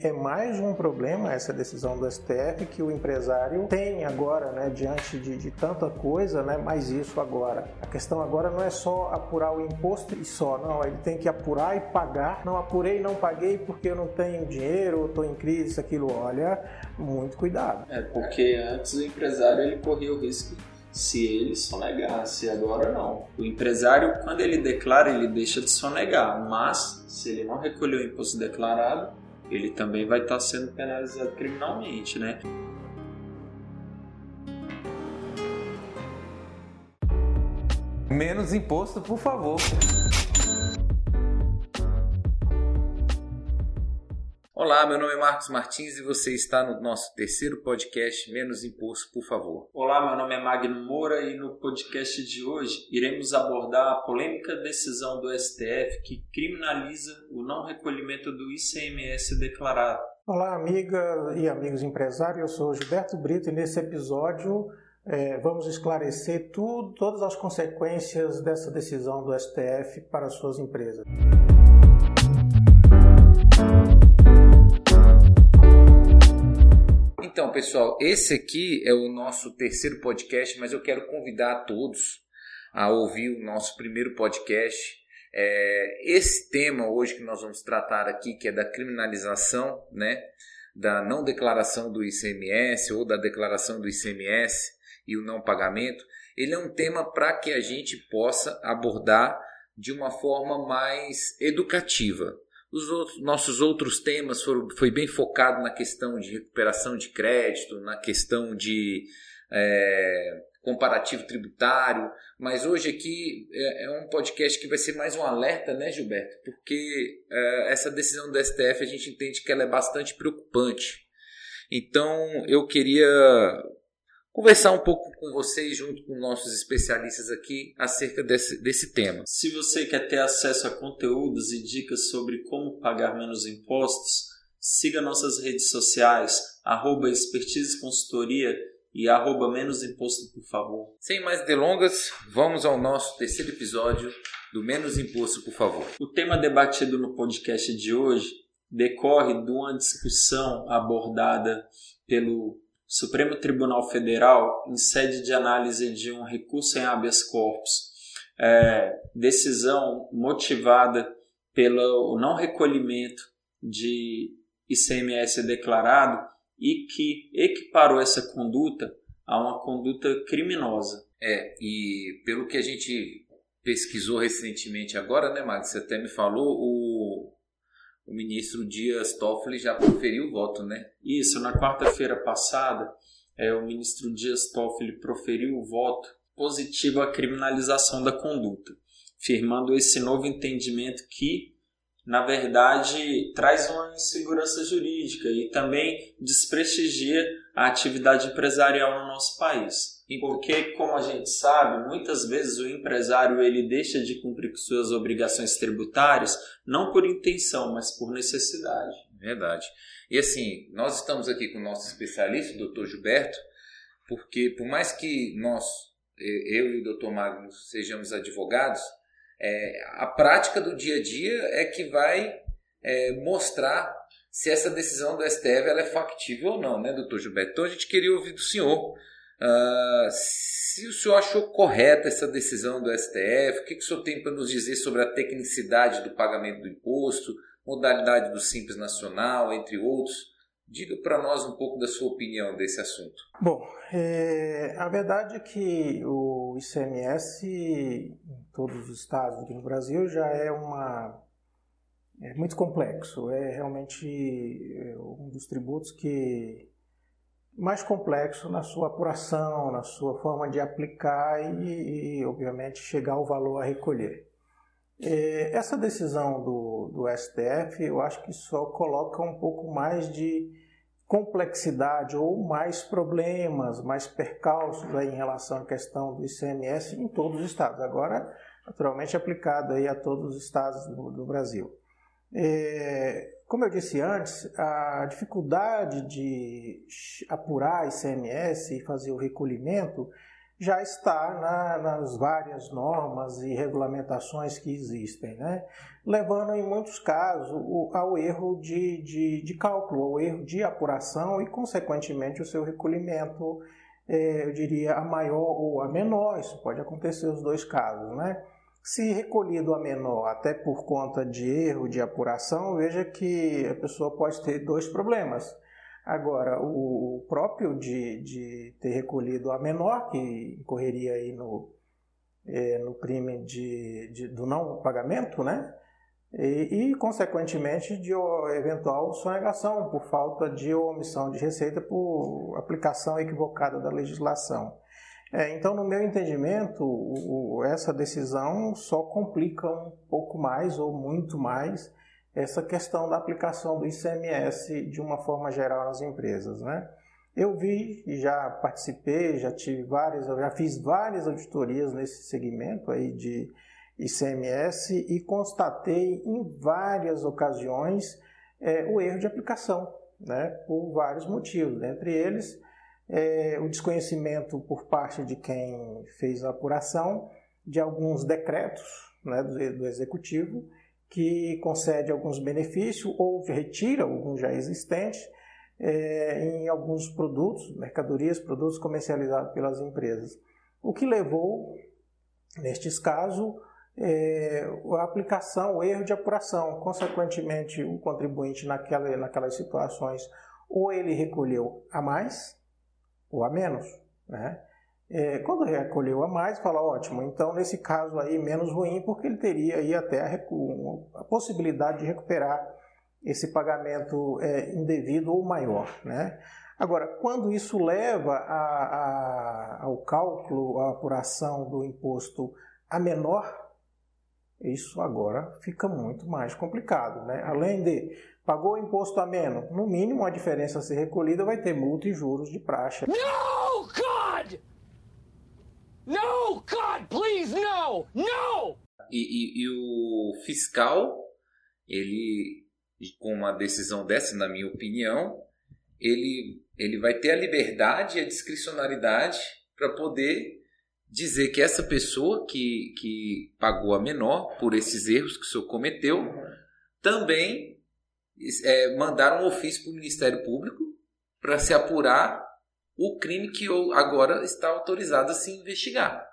É mais um problema essa decisão do STF que o empresário tem agora, né, diante de, de, tanta coisa, né, mais isso agora. A questão agora não é só apurar o imposto e só, não, ele tem que apurar e pagar. Não apurei, não paguei porque eu não tenho dinheiro, estou em crise, isso, aquilo. Olha, muito cuidado. É, porque antes o empresário ele corria o risco se ele sonegasse, agora não. O empresário, quando ele declara, ele deixa de sonegar, mas se ele não recolheu o imposto declarado, ele também vai estar sendo penalizado criminalmente, né? Menos imposto, por favor. Olá, meu nome é Marcos Martins e você está no nosso terceiro podcast Menos Imposto, por favor. Olá, meu nome é Magno Moura e no podcast de hoje iremos abordar a polêmica decisão do STF que criminaliza o não recolhimento do ICMS declarado. Olá, amiga e amigos empresários, eu sou Gilberto Brito e nesse episódio é, vamos esclarecer tudo, todas as consequências dessa decisão do STF para as suas empresas. Então, pessoal, esse aqui é o nosso terceiro podcast, mas eu quero convidar a todos a ouvir o nosso primeiro podcast. É, esse tema hoje que nós vamos tratar aqui, que é da criminalização, né, da não declaração do ICMS ou da declaração do ICMS e o não pagamento, ele é um tema para que a gente possa abordar de uma forma mais educativa. Os outros, nossos outros temas foram, foi bem focado na questão de recuperação de crédito, na questão de é, comparativo tributário, mas hoje aqui é, é, um podcast que vai ser mais um alerta, né, Gilberto? Porque é, essa decisão do STF a gente entende que ela é bastante preocupante. Então eu queria conversar um pouco com vocês, junto com nossos especialistas aqui, acerca desse, desse tema. Se você quer ter acesso a conteúdos e dicas sobre como pagar menos impostos, siga nossas redes sociais, arroba expertise consultoria e arroba menos imposto, por favor. Sem mais delongas, vamos ao nosso terceiro episódio do Menos Imposto, por favor. O tema debatido no podcast de hoje decorre de uma discussão abordada pelo Supremo Tribunal Federal, em sede de análise de um recurso em habeas corpus, é, decisão motivada pelo não recolhimento de ICMS declarado e que equiparou essa conduta a uma conduta criminosa. É, e pelo que a gente pesquisou recentemente agora, né, Max? Você até me falou, o, o ministro Dias Toffoli já proferiu o voto, né? Isso, na quarta-feira passada, é, o ministro Dias Toffoli proferiu o voto positivo à criminalização da conduta, firmando esse novo entendimento que, na verdade, traz uma insegurança jurídica e também desprestigia a atividade empresarial no nosso país. Porque, como a gente sabe, muitas vezes o empresário ele deixa de cumprir com suas obrigações tributárias não por intenção, mas por necessidade. Verdade. E assim, nós estamos aqui com o nosso especialista, o Dr. Gilberto, porque por mais que nós, eu e o Dr. Magno, sejamos advogados, é, a prática do dia a dia é que vai é, mostrar se essa decisão do STF ela é factível ou não, né, doutor Gilberto? Então a gente queria ouvir do senhor Uh, se o senhor achou correta essa decisão do STF, o que, que o senhor tem para nos dizer sobre a tecnicidade do pagamento do imposto, modalidade do Simples Nacional, entre outros? Diga para nós um pouco da sua opinião desse assunto. Bom, é, a verdade é que o ICMS em todos os estados aqui no Brasil já é uma é muito complexo. É realmente é, um dos tributos que mais complexo na sua apuração, na sua forma de aplicar e, e obviamente, chegar ao valor a recolher. É, essa decisão do, do STF, eu acho que só coloca um pouco mais de complexidade ou mais problemas, mais percalços aí em relação à questão do ICMS em todos os estados. Agora, naturalmente, aplicado aí a todos os estados do, do Brasil. É, como eu disse antes, a dificuldade de apurar ICMS e fazer o recolhimento já está na, nas várias normas e regulamentações que existem, né? levando em muitos casos ao erro de, de, de, cálculo, ao erro de apuração e, consequentemente, o seu recolhimento, é, eu diria, a maior ou a menor. Isso pode acontecer os dois casos. Né? Se recolhido a menor, até por conta de erro de apuração, veja que a pessoa pode ter dois problemas Agora, o próprio de, de ter recolhido a menor, que incorreria aí no, é, no crime de, de, do não pagamento, né? E, e, consequentemente, de eventual sonegação por falta de omissão de receita por aplicação equivocada da legislação. É, então, no meu entendimento, o, essa decisão só complica um pouco mais ou muito mais essa questão da aplicação do ICMS de uma forma geral nas empresas, né? Eu vi, já participei, já tive várias, já fiz várias auditorias nesse segmento aí de ICMS e constatei em várias ocasiões é, o erro de aplicação, né? Por vários motivos, entre eles é, o desconhecimento por parte de quem fez a apuração de alguns decretos né, do, do executivo que concede alguns benefícios ou retira alguns já existentes é, em alguns produtos, mercadorias, produtos comercializados pelas empresas. O que levou, nestes casos, é, a aplicação, o erro de apuração. Consequentemente, o contribuinte naquela, naquelas situações, ou ele recolheu a mais ou a menos, né? É, quando recolheu a mais, fala ótimo, então nesse caso aí menos ruim, porque ele teria aí até a, a possibilidade de recuperar esse pagamento é, indevido ou maior. Né? Agora, quando isso leva a, a, ao cálculo, à apuração do imposto a menor, isso agora fica muito mais complicado. Né? Além de pagou o imposto a menos, no mínimo a diferença a ser recolhida vai ter multa e juros de praxe. No, God! No, God, please, no! No! E, e, e o fiscal, ele, com uma decisão dessa, na minha opinião, ele, ele vai ter a liberdade e a discricionariedade para poder dizer que essa pessoa que, que pagou a menor por esses erros que o senhor cometeu também é, mandar um ofício para o Ministério Público para se apurar o crime que agora está autorizado a se investigar.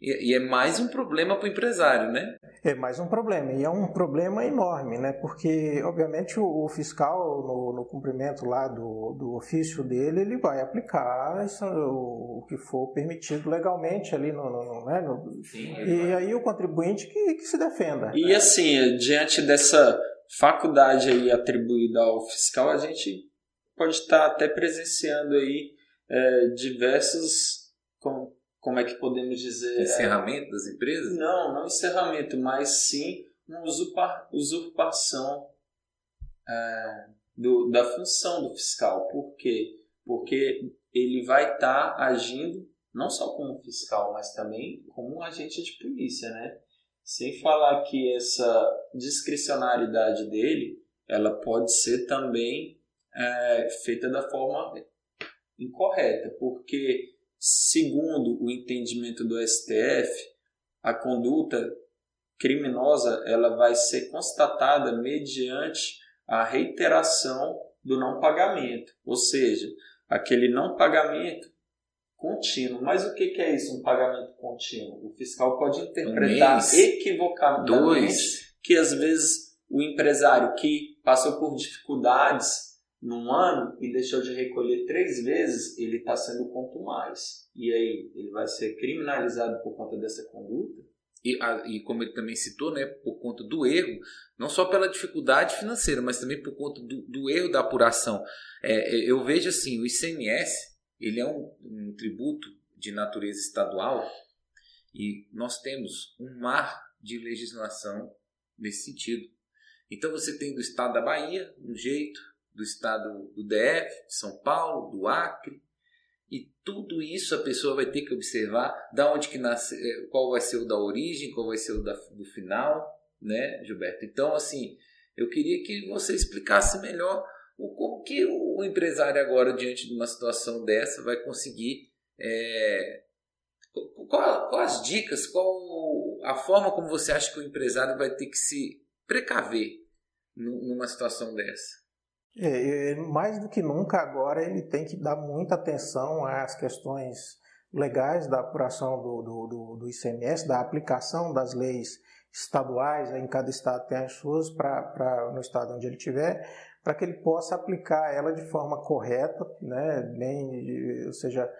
E, e é mais um problema para o empresário, né? É mais um problema, e é um problema enorme, né? Porque, obviamente, o, o fiscal, no, no, cumprimento lá do, do ofício dele, ele vai aplicar isso, o, o, que for permitido legalmente ali no. no, né? no Sim, e vai. aí o contribuinte que, que se defenda. E assim, diante dessa faculdade aí atribuída ao fiscal, a gente pode estar até presenciando aí é, diversos, como, como é que podemos dizer? Encerramento é, das empresas? Não, não encerramento, mas sim uma usurpa, usurpação é, do, da função do fiscal. Por quê? Porque ele vai estar agindo não só como fiscal, mas também como um agente de polícia, né? Sem falar que essa discricionariedade dele, ela pode ser também é, feita da forma incorreta, porque, segundo o entendimento do STF, a conduta criminosa ela vai ser constatada mediante a reiteração do não pagamento, ou seja, aquele não pagamento contínuo. Mas o que é isso, um pagamento contínuo? O fiscal pode interpretar um equivocadamente que às vezes o empresário que passou por dificuldades num ano e deixou de recolher três vezes, ele está sendo quanto mais. E aí, ele vai ser criminalizado por conta dessa conduta? E, e, como ele também citou, né, por conta do erro, não só pela dificuldade financeira, mas também por conta do, do erro da apuração. É, é eu vejo assim, o ICMS, ele é um, um tributo de natureza estadual e nós temos um mar de legislação nesse sentido. Então você tem do estado da Bahia um jeito, do estado do DF, de São Paulo, do Acre. E tudo isso a pessoa vai ter que observar da onde que nasce, eh, qual vai ser o da origem, qual vai ser o da, do final, né, Gilberto? Então, assim, eu queria que você explicasse melhor o que o empresário agora, diante de uma situação dessa, vai conseguir é, Qual, qual as dicas, qual a forma como você acha que o empresário vai ter que se precaver numa situação dessa? É, mais do que nunca agora ele tem que dar muita atenção às questões legais da apuração do, do, do, do ICMS, da aplicação das leis estaduais, em cada estado tem as suas, pra, pra, no estado onde ele estiver, para que ele possa aplicar ela de forma correta, né? Bem, ou seja,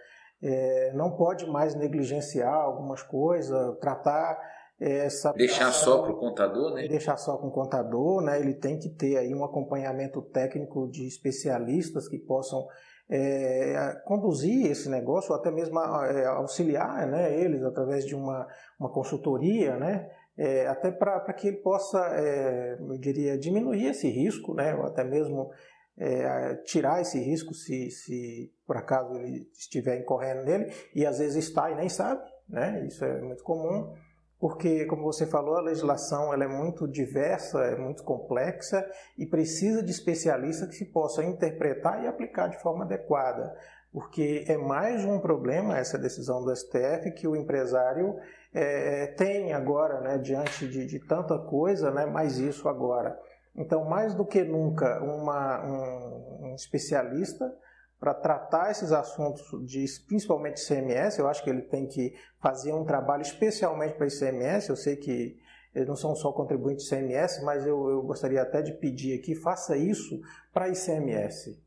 é, não pode mais negligenciar algumas coisas, tratar essa deixar só para o contador, né? Deixar só com o contador, né? Ele tem que ter aí um acompanhamento técnico de especialistas que possam é, conduzir esse negócio, ou até mesmo é, auxiliar né, eles através de uma, uma consultoria, né? É, até para que ele possa, é, eu diria, diminuir esse risco, né? Ou até mesmo é, tirar esse risco se, se por acaso ele estiver incorrendo nele, e às vezes está e nem sabe, né? Isso é muito comum porque, como você falou, a legislação ela é muito diversa, é muito complexa e precisa de especialistas que possam interpretar e aplicar de forma adequada. Porque é mais um problema essa decisão do STF que o empresário é, tem agora, né, diante de, de, tanta coisa, né, mais isso agora. Então, mais do que nunca, uma, um, um especialista para tratar esses assuntos de principalmente CMS. Eu acho que ele tem que fazer um trabalho especialmente para ICMS. Eu sei que eles não são só contribuintes de ICMS, mas eu, eu gostaria até de pedir aqui, faça isso para ICMS.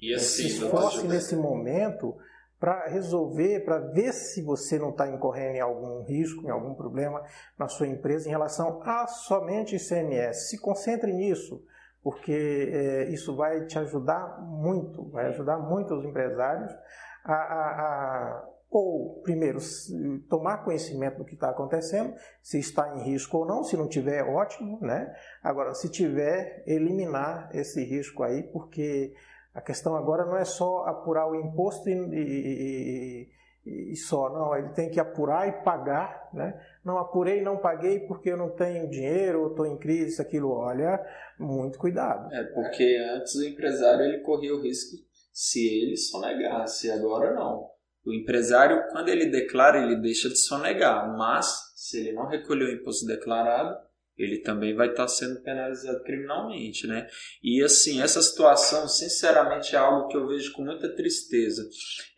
E assim, Se esforce nesse momento para resolver, para ver se você não está incorrendo em algum risco, em algum problema na sua empresa em relação a somente ICMS. Se concentre nisso porque é, isso vai te ajudar muito, vai ajudar muito os empresários a, a, a ou, primeiro, tomar conhecimento do que está acontecendo, se está em risco ou não, se não tiver, ótimo, né? Agora, se tiver, eliminar esse risco aí, porque a questão agora não é só apurar o imposto e, e, e só, não, ele tem que apurar e pagar, né? Não apurei, não paguei porque eu não tenho dinheiro, estou em crise, isso, aquilo, olha, muito cuidado. É, porque antes o empresário ele corria o risco se ele sonegasse, agora não. O empresário, quando ele declara, ele deixa de sonegar, mas se ele não recolheu o imposto declarado, ele também vai estar sendo penalizado criminalmente, né? E assim, essa situação, sinceramente, é algo que eu vejo com muita tristeza.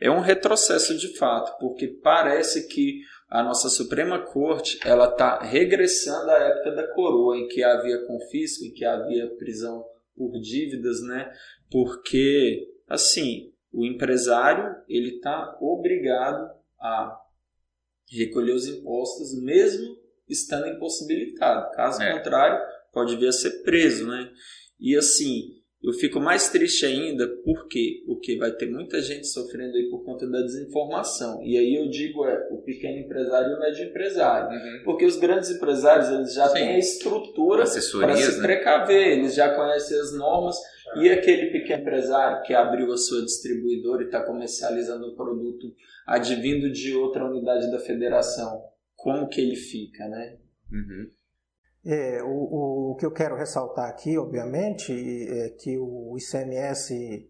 É um retrocesso de fato, porque parece que a nossa Suprema Corte ela está regressando à época da coroa, em que havia confisco, em que havia prisão por dívidas, né? Porque assim, o empresário ele está obrigado a recolher os impostos, mesmo estando impossibilitado. Caso é. contrário, pode vir a ser preso, né? E assim, eu fico mais triste ainda, por quê? Porque vai ter muita gente sofrendo aí por conta da desinformação. E aí eu digo é o pequeno empresário e o médio empresário. Uhum. Porque os grandes empresários, eles já Sim. têm a estrutura para se né? precaver, eles já conhecem as normas. E aquele pequeno empresário que abriu a sua distribuidora e está comercializando o produto advindo de outra unidade da federação, como que ele fica, né? Uhum. É, o, o, que eu quero ressaltar aqui, obviamente, é que o ICMS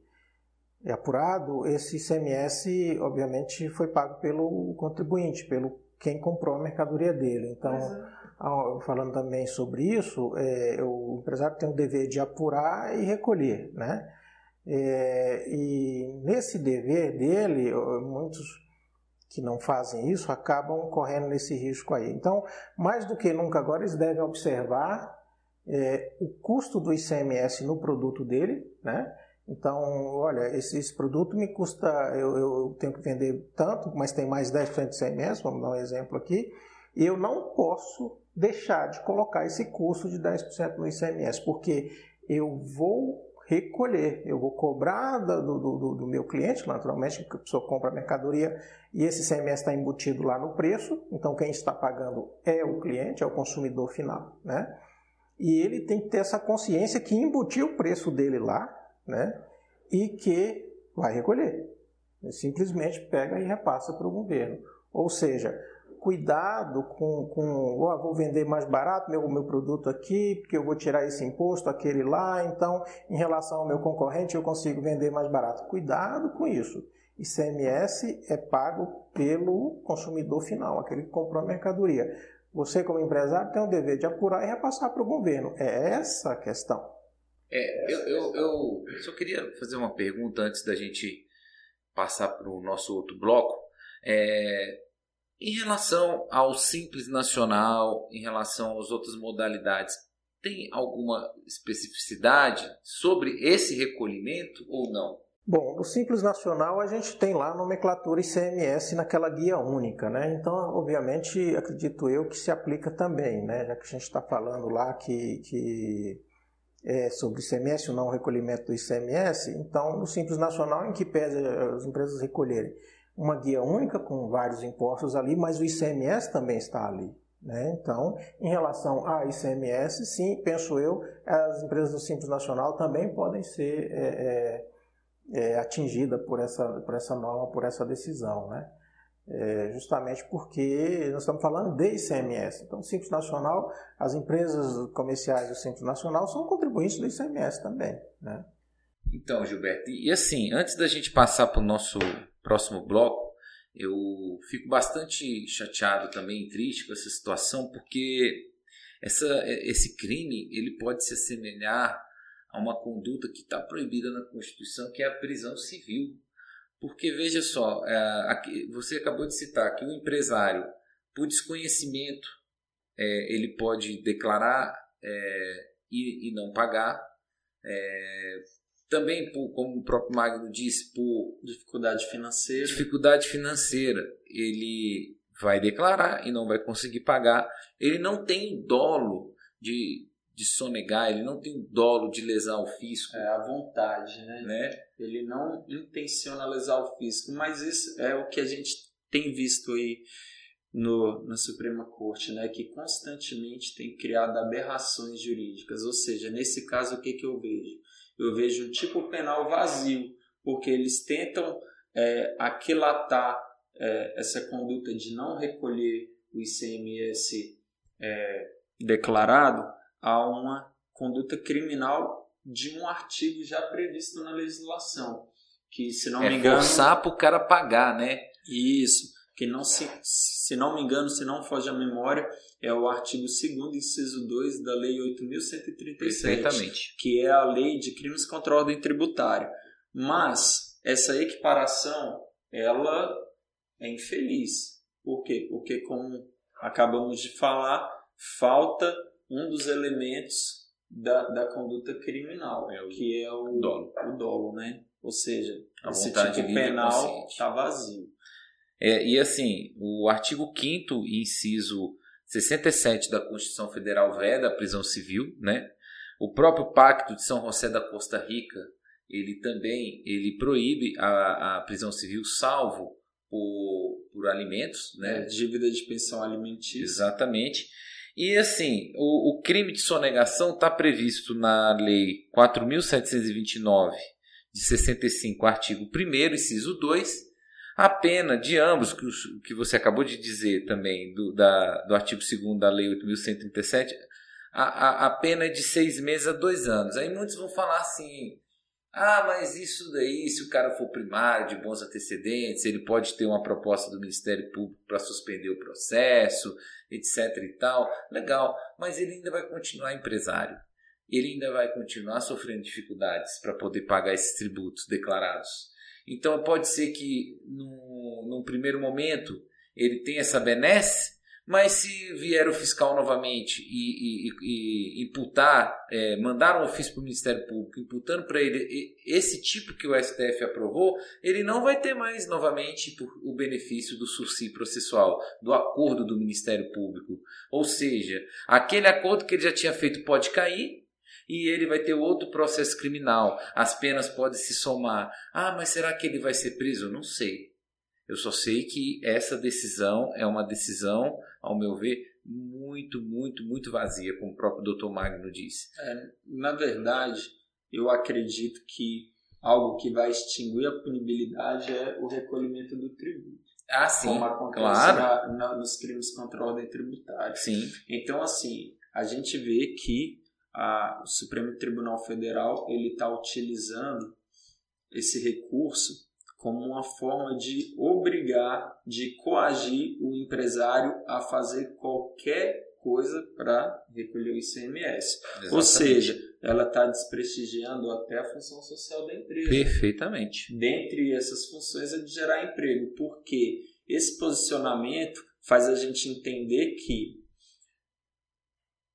é apurado, esse ICMS, obviamente, foi pago pelo contribuinte, pelo quem comprou a mercadoria dele. Então, uhum. falando também sobre isso, é, o empresário tem o dever de apurar e recolher, né? É, e nesse dever dele, muitos que não fazem isso acabam correndo nesse risco aí. Então, mais do que nunca agora, eles devem observar é, o custo do ICMS no produto dele, né? Então, olha, esse, esse produto me custa, eu, eu, tenho que vender tanto, mas tem mais 10% de ICMS, vamos dar um exemplo aqui, e eu não posso deixar de colocar esse custo de 10% no ICMS, porque eu vou recolher. Eu vou cobrar do, do, do, meu cliente, naturalmente, que a pessoa compra a mercadoria e esse CMS está embutido lá no preço, então quem está pagando é o cliente, é o consumidor final, né? E ele tem que ter essa consciência que embutiu o preço dele lá, né? E que vai recolher. Ele simplesmente pega e repassa para o governo. Ou seja, cuidado com, com oh, vou vender mais barato meu, meu produto aqui, porque eu vou tirar esse imposto, aquele lá, então em relação ao meu concorrente eu consigo vender mais barato. Cuidado com isso. ICMS é pago pelo consumidor final, aquele que comprou a mercadoria. Você, como empresário, tem o dever de apurar e repassar para o governo. É essa a questão. É, eu, eu, eu só queria fazer uma pergunta antes da gente passar para o nosso outro bloco. É, em relação ao Simples Nacional, em relação às outras modalidades, tem alguma especificidade sobre esse recolhimento ou não? Bom, no Simples Nacional a gente tem lá a nomenclatura ICMS naquela guia única, né? Então, obviamente, acredito eu que se aplica também, né? Já que a gente está falando lá que, que é, sobre ICMS, o não recolhimento do ICMS, então no Simples Nacional, em que pese as empresas recolherem uma guia única com vários impostos ali, mas o ICMS também está ali. Né? Então, em relação a ICMS, sim, penso eu, as empresas do Simples Nacional também podem ser é, é, é atingidas por essa, por essa norma, por essa decisão. Né? É, justamente porque nós estamos falando de ICMS. Então, o Simples Nacional, as empresas comerciais do Simples Nacional são contribuintes do ICMS também. Né? Então, Gilberto, e assim, antes da gente passar para o nosso próximo bloco, eu fico bastante chateado também, triste com essa situação, porque essa, esse crime ele pode se assemelhar a uma conduta que está proibida na Constituição, que é a prisão civil. Porque veja só, é, você acabou de citar que o empresário, por desconhecimento, é, ele pode declarar é, e, não pagar. Também, por, como o próprio Magno disse, por dificuldade financeira. Dificuldade financeira. Ele vai declarar e não vai conseguir pagar. Ele não tem dolo de, de sonegar, ele não tem dolo de lesar o fisco. É a vontade, né? né? Ele não intenciona lesar o fisco, mas isso é o que a gente tem visto aí no, na Suprema Corte, né? Que constantemente tem criado aberrações jurídicas. Ou seja, nesse caso, o que, que eu vejo? Eu vejo um tipo penal vazio, porque eles tentam é, aquilatar é, essa conduta de não recolher o ICMS é, declarado a uma conduta criminal de um artigo já previsto na legislação. Que, se não é me engano. forçar para o cara pagar, né? Isso. Que não se, se não me engano, se não foge a memória, é o artigo 2 inciso 2 da Lei 8.137, que é a Lei de Crimes contra a Ordem Tributária. Mas essa equiparação, ela é infeliz. Por quê? Porque, como acabamos de falar, falta um dos elementos da, da conduta criminal, é o, que é o dolo. o dolo, né? Ou seja, A esse tipo penal está vazio. É, e assim, o artigo 5 inciso 67 da Constituição Federal veda a prisão civil, né? O próprio Pacto de São José da Costa Rica, ele também ele proíbe a, a prisão civil salvo por, por alimentos, É, né? dívida de pensão alimentícia. Exatamente. E assim, o, o crime de sonegação está previsto na Lei 4.729 de 65, artigo 1 inciso 2, a pena de ambos, que, os- que você acabou de dizer também, do, da, do artigo 2 da Lei 8.137, a, a, a pena é de seis meses a dois anos. Aí muitos vão falar assim: ah, mas isso daí, se o cara for primário, de bons antecedentes, ele pode ter uma proposta do Ministério Público para suspender o processo, etc e tal. Legal, mas ele ainda vai continuar empresário. Ele ainda vai continuar sofrendo dificuldades para poder pagar esses tributos declarados. Então pode ser que num, num primeiro momento ele tenha essa benesse, mas se vier o fiscal novamente e, e- e- imputar, é, mandar um ofício para o Ministério Público imputando para ele esse tipo que o STF aprovou, ele não vai ter mais novamente o benefício do sursi processual, do acordo do Ministério Público. Ou seja, aquele acordo que ele já tinha feito pode cair e ele vai ter outro processo criminal. As penas podem se somar. Ah, mas será que ele vai ser preso? Não sei. Eu só sei que essa decisão é uma decisão, ao meu ver, muito, muito, muito vazia, como o próprio Dr. Magno disse. É, na verdade, eu acredito que algo que vai extinguir a punibilidade é o recolhimento do tributo. Ah, sim. Como acontece claro. na- na- nos crimes contra a ordem tributária. Sim. Então, assim, a gente vê que a- o Supremo Tribunal Federal ele está utilizando esse recurso como uma forma de obrigar, de coagir o empresário a fazer qualquer coisa para recolher o ICMS. Ou Exatamente. seja, ela está desprestigiando até a função social da empresa. Perfeitamente. Dentre essas funções é de gerar emprego, porque esse posicionamento faz a gente entender que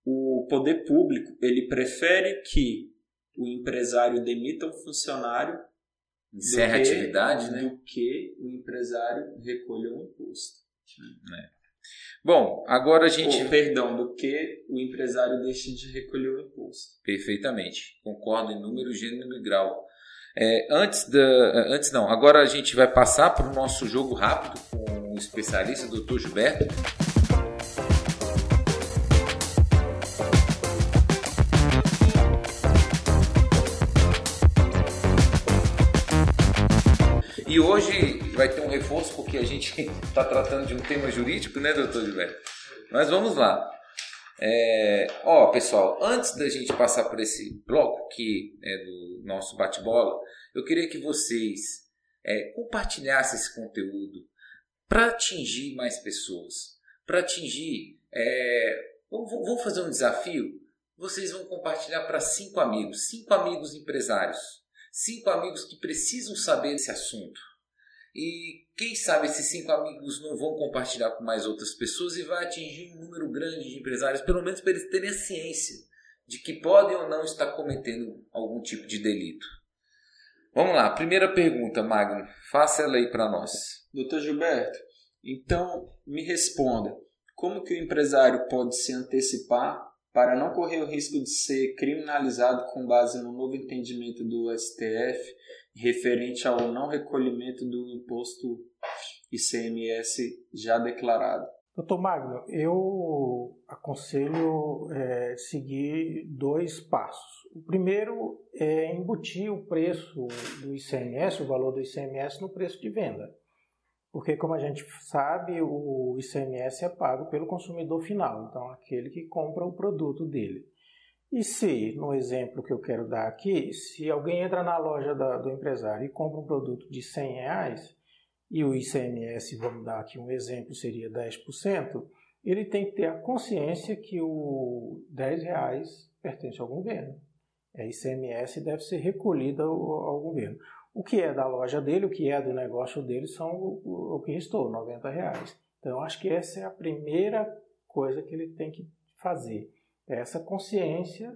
o poder público ele prefere que o empresário demita um funcionário do Encerra a atividade, né? do que o empresário recolha um imposto. Bom, agora a gente. Ou, perdão, do que o empresário deixe de recolher o imposto. Perfeitamente. Concordo em número, gênero e grau. É, antes da. Antes não, agora a gente vai passar para o nosso jogo rápido com o especialista, Dr. Gilberto. Vai ter um reforço porque a gente está tratando de um tema jurídico, né, doutor Gilberto? Mas vamos lá. É, ó, pessoal, antes da gente passar por esse bloco que é do nosso bate-bola, eu queria que vocês é, compartilhassem esse conteúdo para atingir mais pessoas, para atingir. É, vamos, fazer um desafio. Vocês vão compartilhar para cinco amigos, cinco amigos empresários, cinco amigos que precisam saber desse assunto. E quem sabe esses cinco amigos não vão compartilhar com mais outras pessoas e vai atingir um número grande de empresários, pelo menos para eles terem a ciência de que podem ou não estar cometendo algum tipo de delito. Vamos lá, primeira pergunta, Magno. Faça ela aí para nós. Doutor Gilberto, então me responda, como que o empresário pode se antecipar para não correr o risco de ser criminalizado com base no novo entendimento do STF referente ao não recolhimento do imposto ICMS já declarado? Doutor Magno, eu aconselho é, seguir dois passos. O primeiro é embutir o preço do ICMS, o valor do ICMS, no preço de venda. Porque, como a gente sabe, o ICMS é pago pelo consumidor final, então aquele que compra o produto dele. E se, no exemplo que eu quero dar aqui, se alguém entra na loja da, do empresário e compra um produto de 100 reais, e o ICMS, vamos dar aqui um exemplo, seria 10%, ele tem que ter a consciência que o 10 reais pertence ao governo. É ICMS deve ser recolhido ao, ao governo. O que é da loja dele, o que é do negócio dele, são o, o, o que restou, 90 reais. Então, acho que essa é a primeira coisa que ele tem que fazer. Essa consciência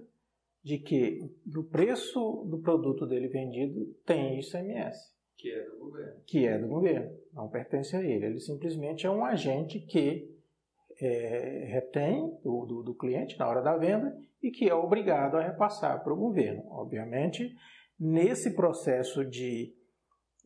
de que o preço do produto dele vendido tem ICMS Que é do governo. que é do governo, não pertence a ele. Ele simplesmente é um agente que é, retém do, do, do, cliente na hora da venda e que é obrigado a repassar para o governo. Obviamente, nesse processo de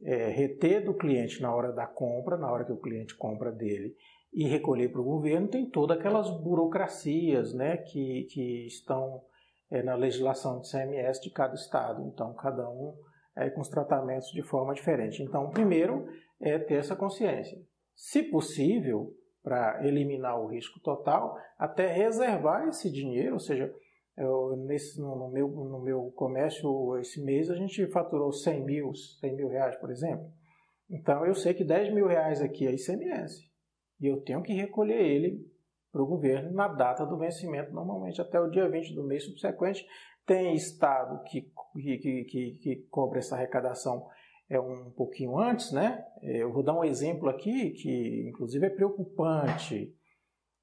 é, reter do cliente na hora da compra, na hora que o cliente compra dele, e recolher para o governo, tem todas aquelas burocracias né, que, que estão é, na legislação de CMS de cada estado. Então, cada um é, com os tratamentos de forma diferente. Então, primeiro é ter essa consciência. Se possível, para eliminar o risco total, até reservar esse dinheiro, ou seja, eu, nesse, no, meu, no meu comércio esse mês a gente faturou 100 mil, 100 mil reais, por exemplo. Então, eu sei que 10 mil reais aqui é ICMS e eu tenho que recolher ele para o governo na data do vencimento, normalmente até o dia 20 do mês subsequente. Tem estado que, que, que, que cobra essa arrecadação é um pouquinho antes, né? Eu vou dar um exemplo aqui que, inclusive, é preocupante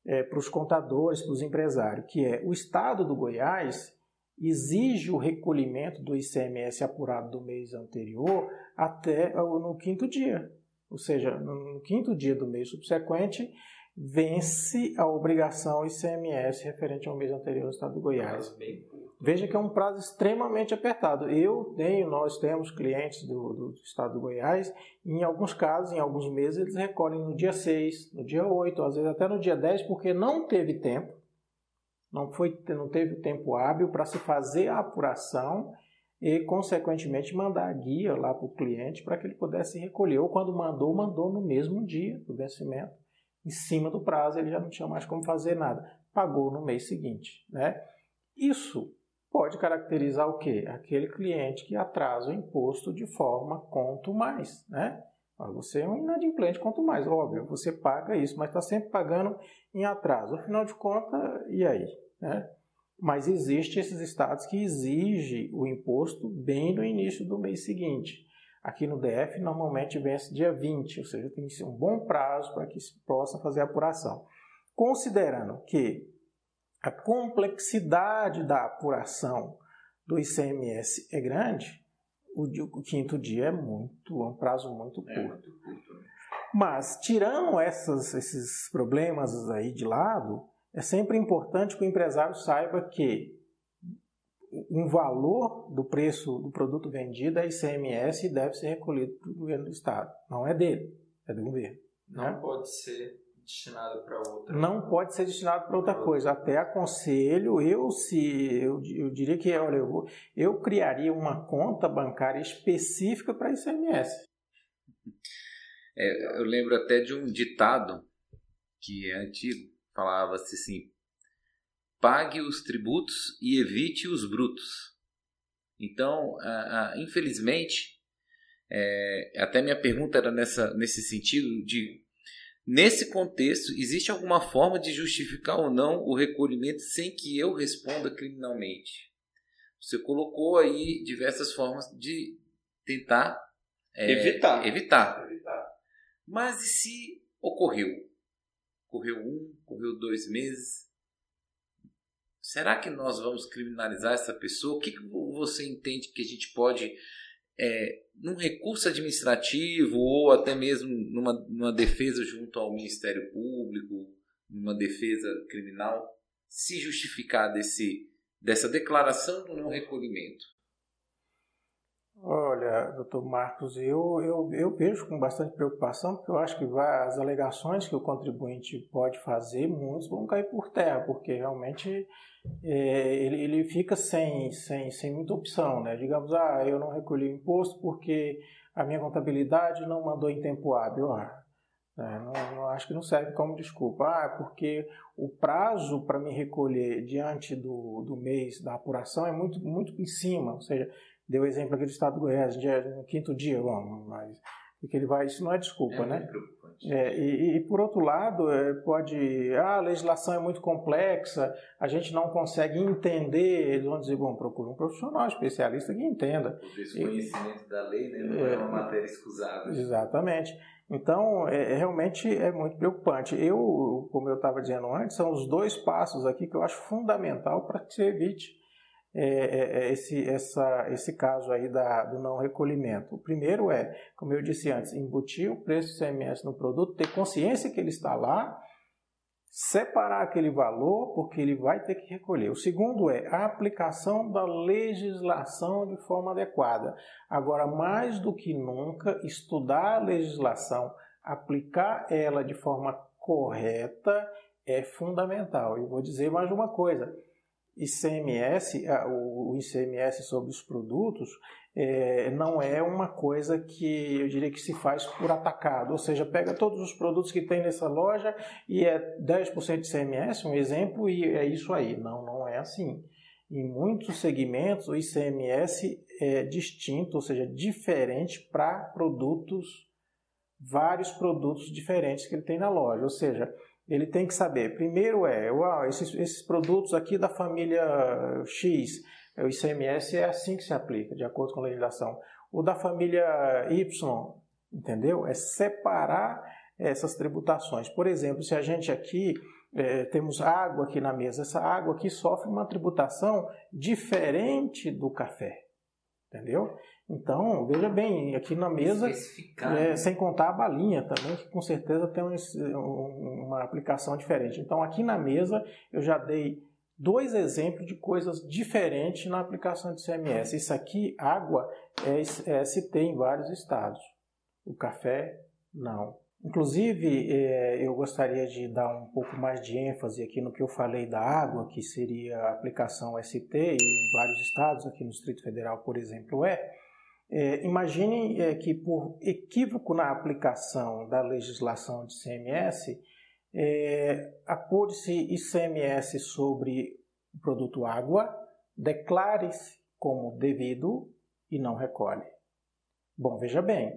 é, para os contadores, para os empresários, que é o estado do Goiás exige o recolhimento do ICMS apurado do mês anterior até no quinto dia. Ou seja, no quinto dia do mês subsequente, vence a obrigação ICMS referente ao mês anterior no estado do Goiás. Veja que é um prazo extremamente apertado. Eu tenho, nós temos clientes do, do, estado do Goiás, em alguns casos, em alguns meses, eles recolhem no dia 6, no dia 8, às vezes até no dia 10, porque não teve tempo, não, foi, não teve tempo hábil para se fazer a apuração e, consequentemente, mandar a guia lá para o cliente para que ele pudesse recolher. Ou quando mandou, mandou no mesmo dia do vencimento, em cima do prazo, ele já não tinha mais como fazer nada. Pagou no mês seguinte. Né? Isso pode caracterizar o quê? Aquele cliente que atrasa o imposto de forma quanto mais. Né? Você é um inadimplente quanto mais, óbvio, você paga isso, mas está sempre pagando em atraso. Afinal de contas, e aí? Né? Mas existem esses estados que exigem o imposto bem no início do mês seguinte. Aqui no DF, normalmente vence dia 20, ou seja, tem que ser um bom prazo para que se possa fazer a apuração. Considerando que a complexidade da apuração do ICMS é grande, o, o quinto dia é muito, é um prazo muito é curto. É muito curto. Mas, tirando essas, esses problemas aí de lado, é sempre importante que o empresário saiba que um valor do preço do produto vendido é ICMS e deve ser recolhido pelo governo do Estado. Não é dele, é do governo. Não né? pode ser destinado para outra. Não pode ser destinado para outra coisa. Até aconselho, eu se eu, eu diria que olha, eu, vou, eu criaria uma conta bancária específica para ICMS. É, eu lembro até de um ditado que é antigo, falava-se assim: pague os tributos e evite os brutos. Então, infelizmente, é, até minha pergunta era nessa, nesse sentido de Nesse contexto, existe alguma forma de justificar ou não o recolhimento sem que eu responda criminalmente? Você colocou aí diversas formas de tentar é, evitar. evitar. evitar. Mas e se ocorreu? Ocorreu um, ocorreu dois meses, Será que nós vamos criminalizar essa pessoa? O que, que você entende que a gente pode, é, num recurso administrativo ou até mesmo numa, numa defesa junto ao Ministério Público, numa defesa criminal, se justificar desse, dessa declaração do não recolhimento? Olha, doutor Marcos, eu, eu, eu vejo com bastante preocupação, porque eu acho que as alegações que o contribuinte pode fazer, muitos vão cair por terra, porque realmente é, ele, ele fica sem, sem, sem muita opção. Né? Digamos, ah, eu não recolhi o imposto porque a minha contabilidade não mandou em tempo hábil. Ah, é, não, não, acho que não serve como desculpa. Ah, porque o prazo para me recolher diante do, do mês da apuração é muito, muito em cima, ou seja, Deu o exemplo aqui do estado do Goiás, dia, no quinto dia, vamos, mas que ele vai, isso não é desculpa, é né? É, e, e, por outro lado, é, pode, ah, a legislação é muito complexa, a gente não consegue entender, eles vão dizer, bom, procura um profissional especialista que entenda. O desconhecimento e, da lei né, não é, é uma matéria escusável. Exatamente. Então, é, é, realmente é muito preocupante. Eu, como eu estava dizendo antes, são os dois passos aqui que eu acho fundamental para que se evite é, é, é, esse, essa, esse caso aí da, do não recolhimento? O primeiro é, como eu disse antes, embutir o preço do CMS no produto, ter consciência que ele está lá, separar aquele valor, porque ele vai ter que recolher. O segundo é a aplicação da legislação de forma adequada. Agora, mais do que nunca, estudar a legislação, aplicar ela de forma correta é fundamental. E vou dizer mais uma coisa ICMS, o ICMS sobre os produtos, é, não é uma coisa que eu diria que se faz por atacado, ou seja, pega todos os produtos que tem nessa loja e é 10% de ICMS, um exemplo, e é isso aí. Não, não é assim. Em muitos segmentos, o ICMS é distinto, ou seja, diferente para produtos, vários produtos diferentes que ele tem na loja. Ou seja, ele tem que saber, primeiro é, uau, esses, esses produtos aqui da família X, o ICMS é assim que se aplica, de acordo com a legislação. O da família Y, entendeu? É separar essas tributações. Por exemplo, se a gente aqui é, temos água aqui na mesa, essa água aqui sofre uma tributação diferente do café, entendeu? Então, veja bem, aqui na mesa, é, sem contar a balinha também, que com certeza tem um, uma aplicação diferente. Então, aqui na mesa, eu já dei dois exemplos de coisas diferentes na aplicação de CMS. Isso aqui, água, é, é ST em vários estados. O café, não. Inclusive, é, eu gostaria de dar um pouco mais de ênfase aqui no que eu falei da água, que seria a aplicação ST, em vários estados, aqui no Distrito Federal, por exemplo, é. É imagine é, que, por equívoco na aplicação da legislação de CMS, é, apure-se ICMS sobre o produto água, declare-se como devido e não recolhe. Bom, veja bem,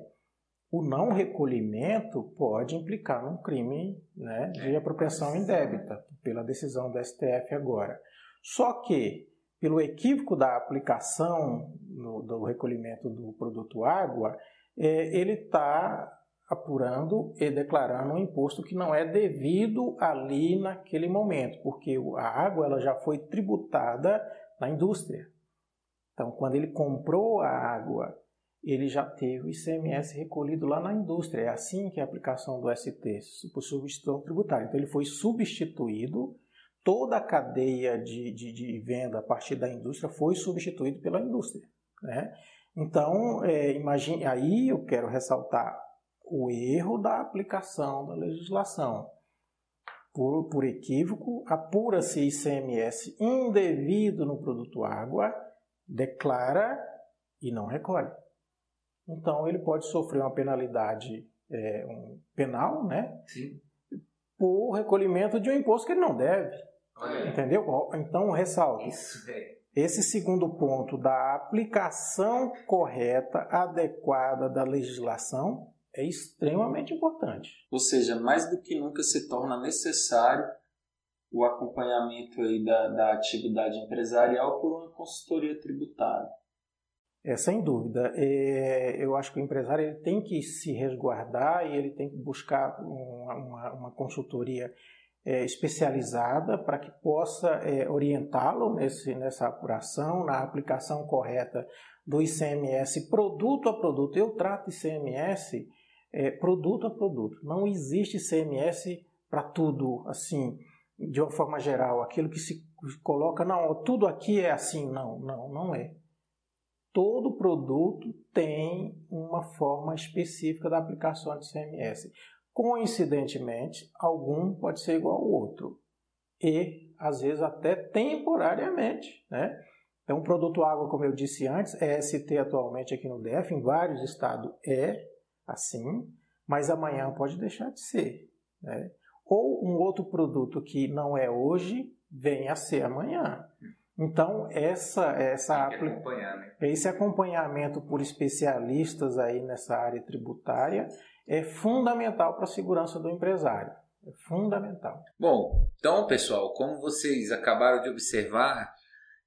o não recolhimento pode implicar num crime né, de apropriação indébita, pela decisão do STF agora. Só que, pelo equívoco da aplicação no, do recolhimento do produto água, é, ele está apurando e declarando um imposto que não é devido ali naquele momento, porque a água ela já foi tributada na indústria. Então, quando ele comprou a água ele já teve o ICMS recolhido lá na indústria. É assim que é a aplicação do ST, por substituição tributária. Então, ele foi substituído, toda a cadeia de, de, de venda a partir da indústria foi substituído pela indústria. Né? Então, é, imagine, aí eu quero ressaltar o erro da aplicação da legislação. Por, por equívoco, apura-se ICMS indevido no produto água, declara e não recolhe então ele pode sofrer uma penalidade é, um penal, né? Sim. Por recolhimento de um imposto que ele não deve. Olha. Entendeu? Então, ressalto. Isso. Esse segundo ponto da aplicação correta, adequada da legislação é extremamente importante. Ou seja, mais do que nunca se torna necessário o acompanhamento aí da, da atividade empresarial por uma consultoria tributária. É, sem dúvida. É, eu acho que o empresário ele tem que se resguardar e ele tem que buscar uma, uma, uma consultoria é, especializada para que possa é, orientá-lo nessa apuração, na aplicação correta do ICMS produto a produto. Eu trato ICMS é, produto a produto. Não existe ICMS para tudo, assim, de uma forma geral. Aquilo que se coloca, não, tudo aqui é assim. Não, não, não é todo produto tem uma forma específica da aplicação de CMS. Coincidentemente, algum pode ser igual ao outro. E, às vezes, até temporariamente. Né? Então, o produto água, como eu disse antes, é ST atualmente aqui no DF, em vários estados é assim, mas amanhã pode deixar de ser. Né? Ou um outro produto que não é hoje, vem a ser amanhã. Então, essa, essa né? esse acompanhamento por especialistas aí nessa área tributária é fundamental para a segurança do empresário. É fundamental. Bom, então, pessoal, como vocês acabaram de observar,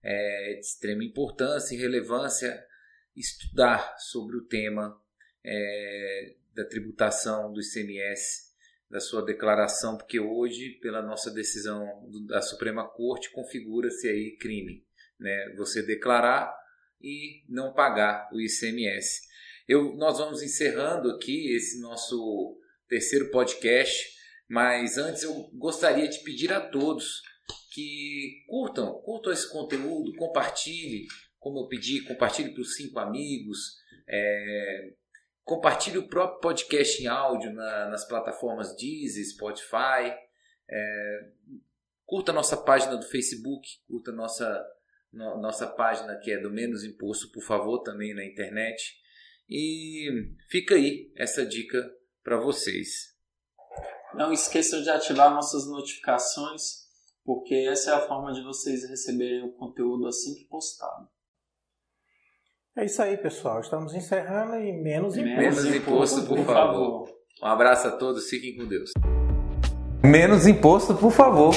é de extrema importância e relevância estudar sobre o tema é, da tributação do ICMS da sua declaração, porque hoje, pela nossa decisão da Suprema Corte, configura-se aí crime, né? Você declarar e não pagar o ICMS. Eu, nós vamos encerrando aqui esse nosso terceiro podcast, mas antes eu gostaria de pedir a todos que curtam, curtam esse conteúdo, compartilhe, como eu pedi, compartilhe para os cinco amigos, é, Compartilhe o próprio podcast em áudio na, nas plataformas Deezer, Spotify. É, curta nossa página do Facebook, curta nossa, no, nossa página que é do Menos Imposto, por favor, também na internet. E fica aí essa dica para vocês. Não esqueçam de ativar nossas notificações, porque essa é a forma de vocês receberem o conteúdo assim que postado. É isso aí, pessoal. Estamos encerrando e menos imposto. Menos imposto, por, por favor. favor. Um abraço a todos, fiquem com Deus. Menos imposto, por favor.